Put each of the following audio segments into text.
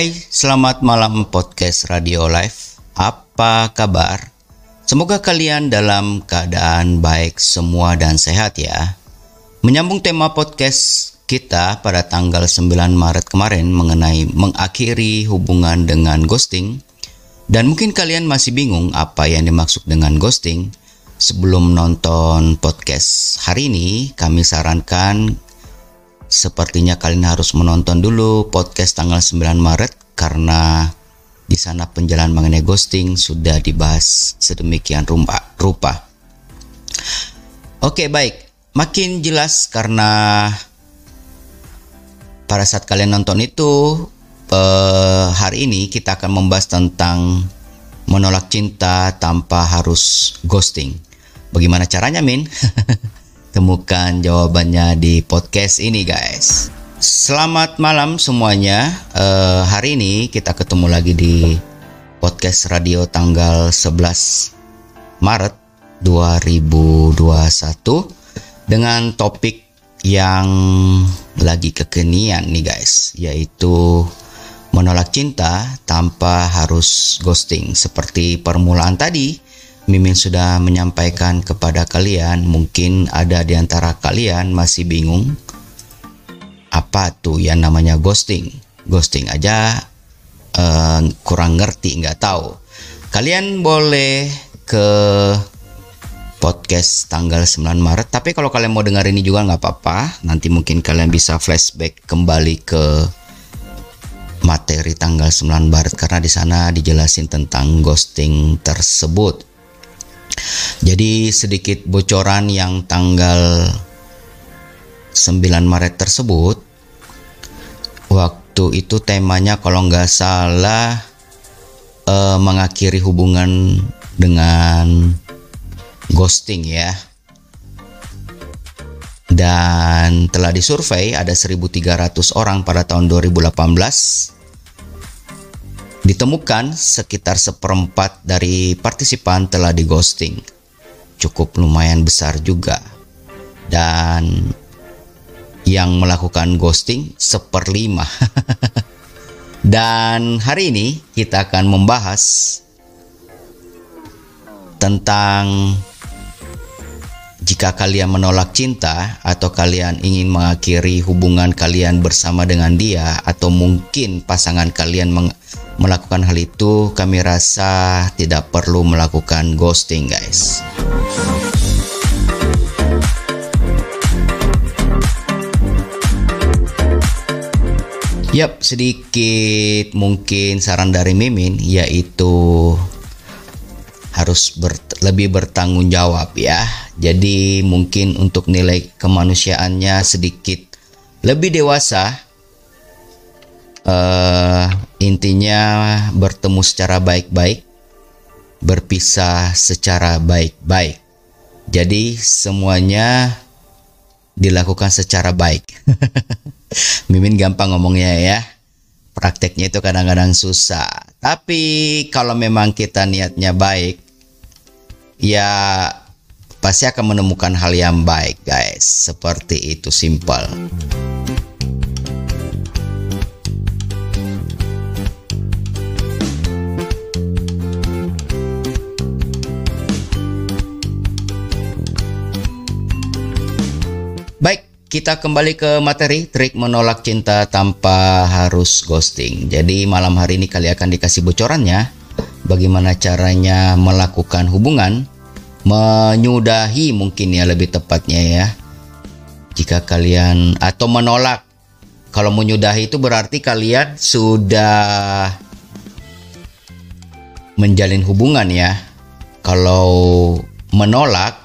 Hai, selamat malam podcast Radio Live. Apa kabar? Semoga kalian dalam keadaan baik semua dan sehat ya. Menyambung tema podcast kita pada tanggal 9 Maret kemarin mengenai mengakhiri hubungan dengan ghosting. Dan mungkin kalian masih bingung apa yang dimaksud dengan ghosting. Sebelum nonton podcast hari ini, kami sarankan Sepertinya kalian harus menonton dulu podcast tanggal 9 Maret karena di sana penjelasan mengenai ghosting sudah dibahas sedemikian rupa. Oke, baik. Makin jelas karena pada saat kalian nonton itu eh, hari ini kita akan membahas tentang menolak cinta tanpa harus ghosting. Bagaimana caranya, Min? Temukan jawabannya di podcast ini guys. Selamat malam semuanya. Uh, hari ini kita ketemu lagi di podcast radio tanggal 11 Maret 2021 dengan topik yang lagi kekinian nih guys, yaitu menolak cinta tanpa harus ghosting. Seperti permulaan tadi, Mimin sudah menyampaikan kepada kalian, mungkin ada di antara kalian masih bingung apa tuh yang namanya ghosting. Ghosting aja uh, kurang ngerti, nggak tahu. Kalian boleh ke podcast tanggal 9 Maret. Tapi kalau kalian mau dengar ini juga nggak apa-apa. Nanti mungkin kalian bisa flashback kembali ke materi tanggal 9 Maret karena di sana dijelasin tentang ghosting tersebut. Jadi sedikit bocoran yang tanggal 9 Maret tersebut waktu itu temanya kalau nggak salah eh, mengakhiri hubungan dengan ghosting ya. Dan telah disurvei ada 1300 orang pada tahun 2018 Ditemukan sekitar seperempat dari partisipan telah di ghosting. Cukup lumayan besar juga. Dan yang melakukan ghosting seperlima. Dan hari ini kita akan membahas tentang jika kalian menolak cinta atau kalian ingin mengakhiri hubungan kalian bersama dengan dia atau mungkin pasangan kalian melakukan hal itu, kami rasa tidak perlu melakukan ghosting, guys. Yap, sedikit mungkin saran dari Mimin yaitu harus ber, lebih bertanggung jawab ya. Jadi mungkin untuk nilai kemanusiaannya sedikit lebih dewasa uh, intinya bertemu secara baik-baik, berpisah secara baik-baik. Jadi semuanya dilakukan secara baik. Mimin gampang ngomongnya ya. Prakteknya itu kadang-kadang susah. Tapi kalau memang kita niatnya baik, ya pasti akan menemukan hal yang baik, guys. Seperti itu simple. kita kembali ke materi trik menolak cinta tanpa harus ghosting. Jadi malam hari ini kalian akan dikasih bocorannya bagaimana caranya melakukan hubungan menyudahi mungkin ya lebih tepatnya ya. Jika kalian atau menolak kalau menyudahi itu berarti kalian sudah menjalin hubungan ya. Kalau menolak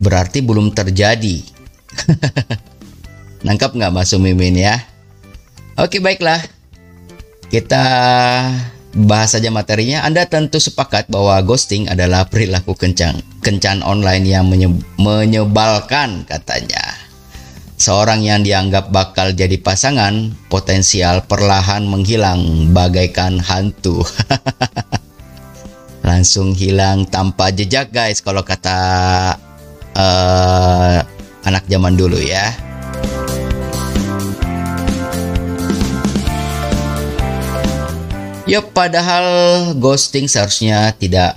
berarti belum terjadi. Nangkap nggak masuk mimin ya? Oke baiklah. Kita bahas saja materinya. Anda tentu sepakat bahwa ghosting adalah perilaku kencan kencan online yang menye menyebalkan katanya. Seorang yang dianggap bakal jadi pasangan potensial perlahan menghilang bagaikan hantu. Langsung hilang tanpa jejak guys kalau kata uh, anak zaman dulu ya. Ya padahal ghosting seharusnya tidak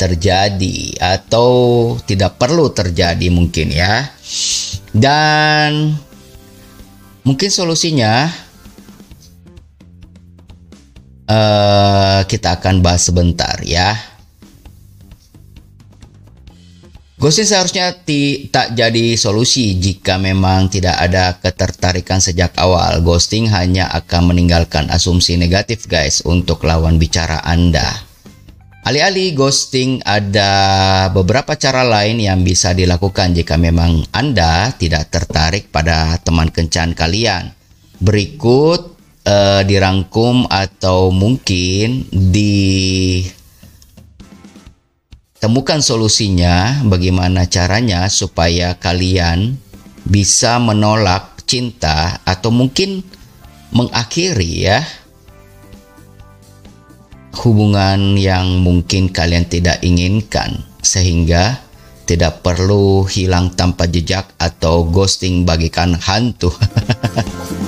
terjadi atau tidak perlu terjadi mungkin ya. Dan mungkin solusinya uh, kita akan bahas sebentar ya. Ghosting seharusnya tak jadi solusi jika memang tidak ada ketertarikan sejak awal. Ghosting hanya akan meninggalkan asumsi negatif guys untuk lawan bicara Anda. Alih-alih ghosting ada beberapa cara lain yang bisa dilakukan jika memang Anda tidak tertarik pada teman kencan kalian. Berikut uh, dirangkum atau mungkin di temukan solusinya bagaimana caranya supaya kalian bisa menolak cinta atau mungkin mengakhiri ya hubungan yang mungkin kalian tidak inginkan sehingga tidak perlu hilang tanpa jejak atau ghosting bagikan hantu.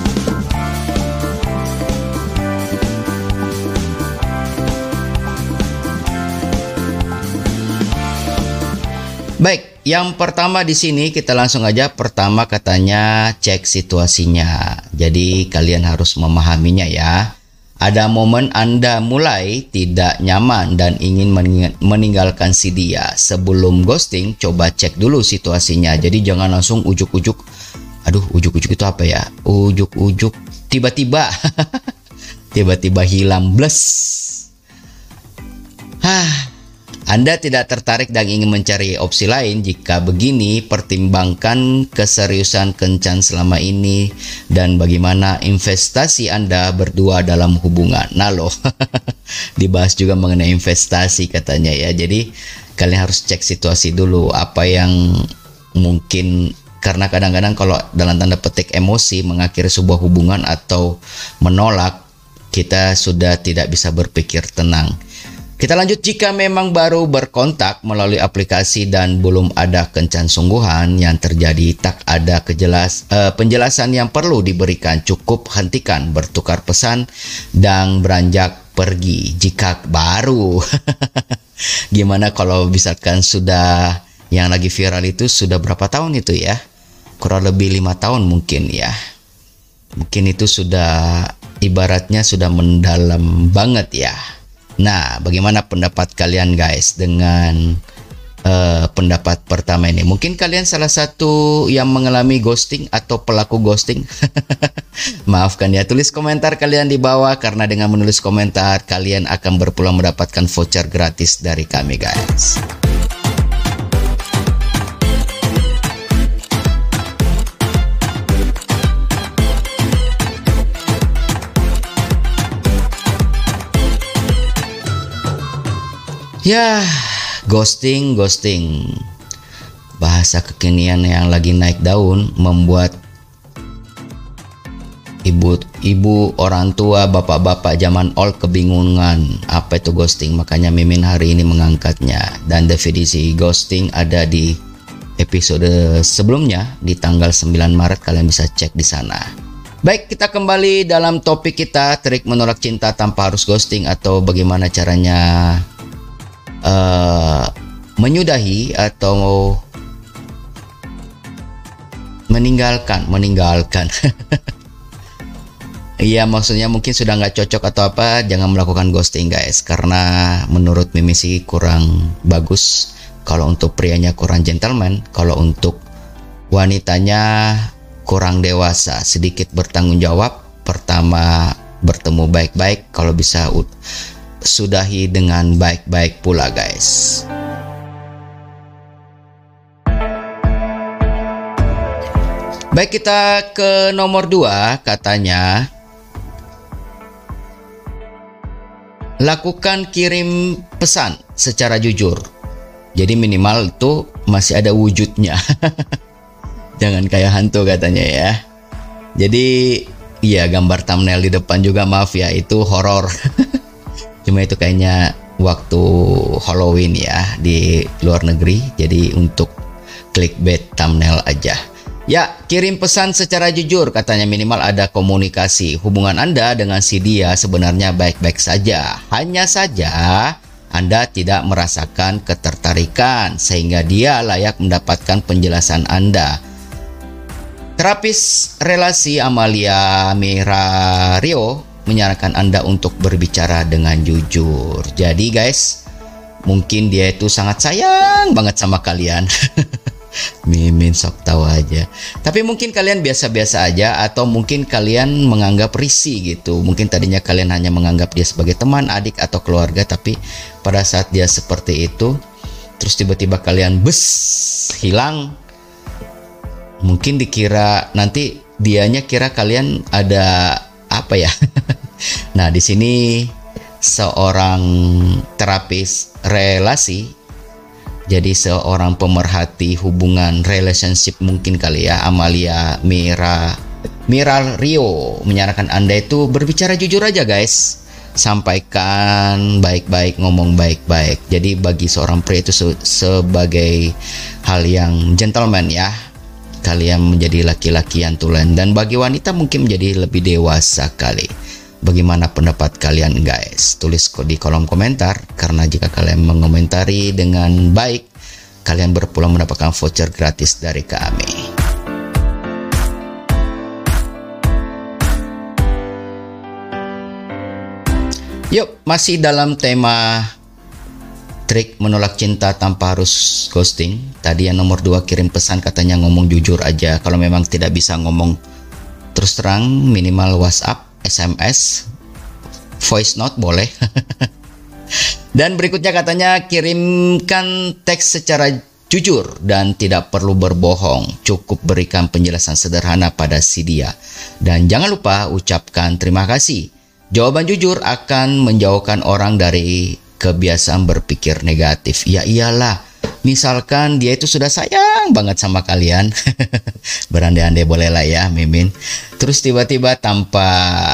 Baik, yang pertama di sini kita langsung aja pertama katanya cek situasinya. Jadi kalian harus memahaminya ya. Ada momen Anda mulai tidak nyaman dan ingin meninggalkan si dia. Sebelum ghosting, coba cek dulu situasinya. Jadi jangan langsung ujuk-ujuk. Aduh, ujuk-ujuk itu apa ya? Ujuk-ujuk tiba-tiba. tiba-tiba hilang bless. Hah, anda tidak tertarik dan ingin mencari opsi lain? Jika begini, pertimbangkan keseriusan kencan selama ini dan bagaimana investasi Anda berdua dalam hubungan. Nah loh, dibahas juga mengenai investasi katanya ya. Jadi kalian harus cek situasi dulu apa yang mungkin karena kadang-kadang kalau dalam tanda petik emosi mengakhiri sebuah hubungan atau menolak kita sudah tidak bisa berpikir tenang kita lanjut. Jika memang baru berkontak melalui aplikasi dan belum ada kencan sungguhan yang terjadi tak ada kejelas uh, penjelasan yang perlu diberikan. Cukup hentikan bertukar pesan dan beranjak pergi. Jika baru gimana kalau misalkan sudah yang lagi viral itu sudah berapa tahun itu ya? Kurang lebih lima tahun mungkin ya. Mungkin itu sudah ibaratnya sudah mendalam banget ya Nah, bagaimana pendapat kalian guys dengan uh, pendapat pertama ini? Mungkin kalian salah satu yang mengalami ghosting atau pelaku ghosting. Maafkan ya, tulis komentar kalian di bawah karena dengan menulis komentar kalian akan berpeluang mendapatkan voucher gratis dari kami guys. Ya, ghosting, ghosting. Bahasa kekinian yang lagi naik daun membuat ibu ibu orang tua bapak-bapak zaman old kebingungan apa itu ghosting makanya Mimin hari ini mengangkatnya dan definisi ghosting ada di episode sebelumnya di tanggal 9 Maret kalian bisa cek di sana. Baik, kita kembali dalam topik kita trik menolak cinta tanpa harus ghosting atau bagaimana caranya uh, menyudahi atau meninggalkan meninggalkan. Iya maksudnya mungkin sudah nggak cocok atau apa jangan melakukan ghosting guys. Karena menurut Mimi sih kurang bagus. Kalau untuk prianya kurang gentleman kalau untuk wanitanya kurang dewasa sedikit bertanggung jawab pertama bertemu baik-baik kalau bisa sudahi dengan baik-baik pula guys. Baik kita ke nomor 2 katanya. Lakukan kirim pesan secara jujur. Jadi minimal itu masih ada wujudnya. Jangan kayak hantu katanya ya. Jadi iya gambar thumbnail di depan juga maaf ya itu horor cuma itu kayaknya waktu Halloween ya di luar negeri jadi untuk clickbait thumbnail aja Ya, kirim pesan secara jujur, katanya minimal ada komunikasi. Hubungan Anda dengan si dia sebenarnya baik-baik saja. Hanya saja Anda tidak merasakan ketertarikan sehingga dia layak mendapatkan penjelasan Anda. Terapis relasi Amalia Mirario menyarankan Anda untuk berbicara dengan jujur. Jadi guys, mungkin dia itu sangat sayang banget sama kalian. Mimin sok tahu aja. Tapi mungkin kalian biasa-biasa aja atau mungkin kalian menganggap risih gitu. Mungkin tadinya kalian hanya menganggap dia sebagai teman, adik atau keluarga tapi pada saat dia seperti itu terus tiba-tiba kalian bes hilang mungkin dikira nanti dianya kira kalian ada apa ya. nah, di sini seorang terapis relasi. Jadi seorang pemerhati hubungan relationship mungkin kali ya Amalia Mira Mira Rio menyarankan Anda itu berbicara jujur aja guys. Sampaikan baik-baik ngomong baik-baik. Jadi bagi seorang pria itu se sebagai hal yang gentleman ya kalian menjadi laki-laki yang tulen dan bagi wanita mungkin menjadi lebih dewasa kali Bagaimana pendapat kalian guys? Tulis di kolom komentar karena jika kalian mengomentari dengan baik, kalian berpulang mendapatkan voucher gratis dari kami. Yuk, masih dalam tema trik menolak cinta tanpa harus ghosting. Tadi yang nomor dua kirim pesan katanya ngomong jujur aja. Kalau memang tidak bisa ngomong terus terang minimal WhatsApp SMS, voice note boleh. dan berikutnya katanya kirimkan teks secara jujur dan tidak perlu berbohong. Cukup berikan penjelasan sederhana pada si dia. Dan jangan lupa ucapkan terima kasih. Jawaban jujur akan menjauhkan orang dari kebiasaan berpikir negatif. Ya iyalah, misalkan dia itu sudah sayang banget sama kalian. Berandai-andai boleh lah ya mimin. Terus tiba-tiba tanpa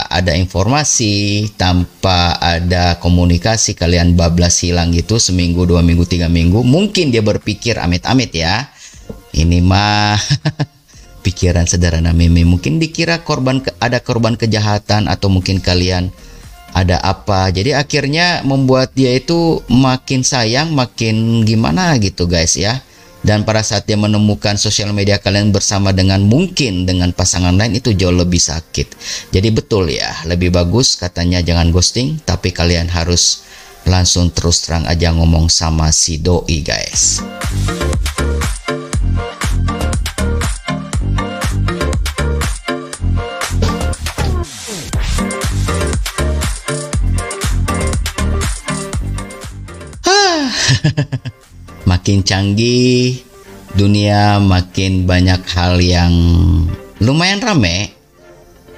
ada informasi tanpa ada komunikasi kalian bablas hilang gitu seminggu dua minggu tiga minggu mungkin dia berpikir amit-amit ya. Ini mah pikiran sederhana mimin. Mungkin dikira korban ada korban kejahatan atau mungkin kalian ada apa. Jadi akhirnya membuat dia itu makin sayang, makin gimana gitu guys ya. Dan pada saat dia menemukan sosial media kalian bersama dengan mungkin dengan pasangan lain itu jauh lebih sakit. Jadi betul ya, lebih bagus katanya jangan ghosting, tapi kalian harus langsung terus terang aja ngomong sama si doi guys. makin canggih, dunia makin banyak hal yang lumayan rame.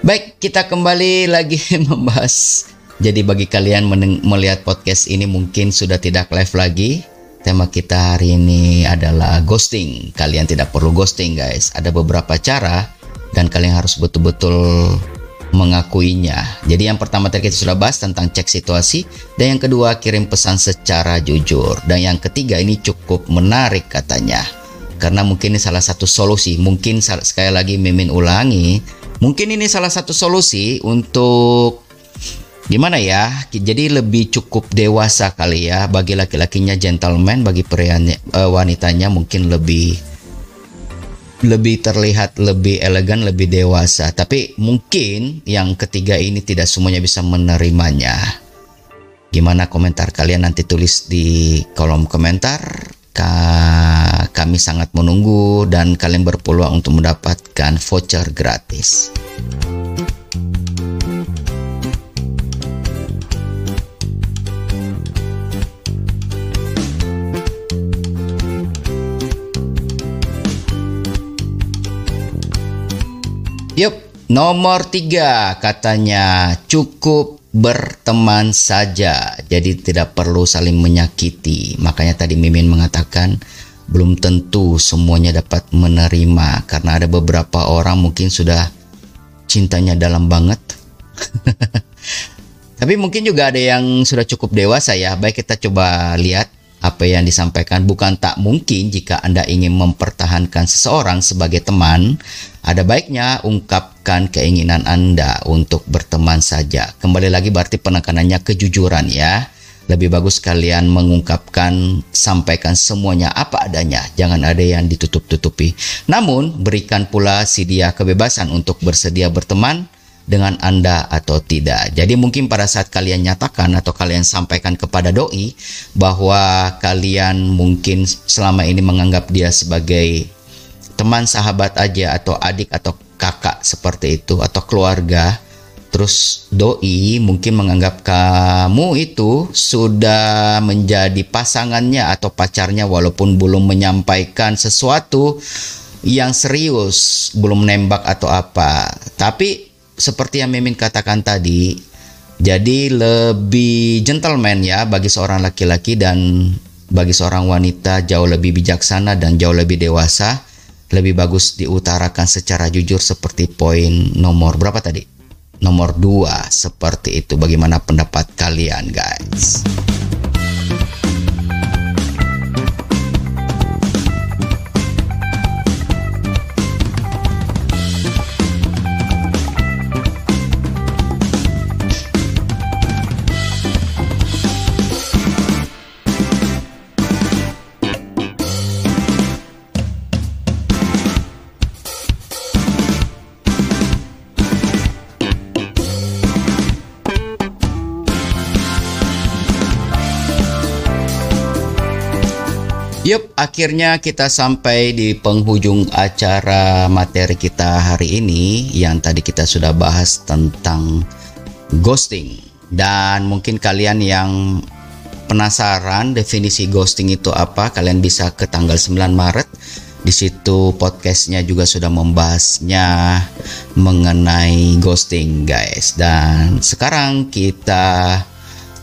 Baik, kita kembali lagi membahas. Jadi bagi kalian melihat podcast ini mungkin sudah tidak live lagi. Tema kita hari ini adalah ghosting. Kalian tidak perlu ghosting, guys. Ada beberapa cara dan kalian harus betul-betul mengakuinya. Jadi yang pertama tadi kita sudah bahas tentang cek situasi dan yang kedua kirim pesan secara jujur dan yang ketiga ini cukup menarik katanya. Karena mungkin ini salah satu solusi. Mungkin sekali lagi Mimin ulangi, mungkin ini salah satu solusi untuk gimana ya? Jadi lebih cukup dewasa kali ya bagi laki-lakinya gentleman, bagi pria uh, wanitanya mungkin lebih lebih terlihat lebih elegan, lebih dewasa. Tapi mungkin yang ketiga ini tidak semuanya bisa menerimanya. Gimana komentar kalian nanti tulis di kolom komentar. Ka kami sangat menunggu dan kalian berpeluang untuk mendapatkan voucher gratis. Yup, nomor tiga katanya cukup berteman saja. Jadi tidak perlu saling menyakiti. Makanya tadi Mimin mengatakan belum tentu semuanya dapat menerima karena ada beberapa orang mungkin sudah cintanya dalam banget. Tapi mungkin juga ada yang sudah cukup dewasa ya. Baik kita coba lihat apa yang disampaikan bukan tak mungkin jika Anda ingin mempertahankan seseorang sebagai teman, ada baiknya ungkapkan keinginan Anda untuk berteman saja. Kembali lagi berarti penekanannya kejujuran ya. Lebih bagus kalian mengungkapkan, sampaikan semuanya apa adanya. Jangan ada yang ditutup-tutupi. Namun, berikan pula si dia kebebasan untuk bersedia berteman dengan Anda atau tidak. Jadi mungkin pada saat kalian nyatakan atau kalian sampaikan kepada doi bahwa kalian mungkin selama ini menganggap dia sebagai teman sahabat aja atau adik atau kakak seperti itu atau keluarga. Terus doi mungkin menganggap kamu itu sudah menjadi pasangannya atau pacarnya walaupun belum menyampaikan sesuatu yang serius, belum nembak atau apa. Tapi seperti yang Mimin katakan tadi, jadi lebih gentleman ya bagi seorang laki-laki dan bagi seorang wanita jauh lebih bijaksana dan jauh lebih dewasa. Lebih bagus diutarakan secara jujur seperti poin nomor berapa tadi? Nomor dua seperti itu. Bagaimana pendapat kalian guys? Akhirnya kita sampai di penghujung acara materi kita hari ini yang tadi kita sudah bahas tentang ghosting. Dan mungkin kalian yang penasaran definisi ghosting itu apa, kalian bisa ke tanggal 9 Maret. Di situ podcastnya juga sudah membahasnya mengenai ghosting, guys. Dan sekarang kita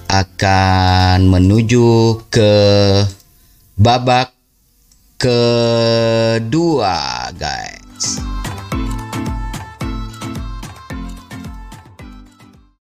akan menuju ke babak kedua guys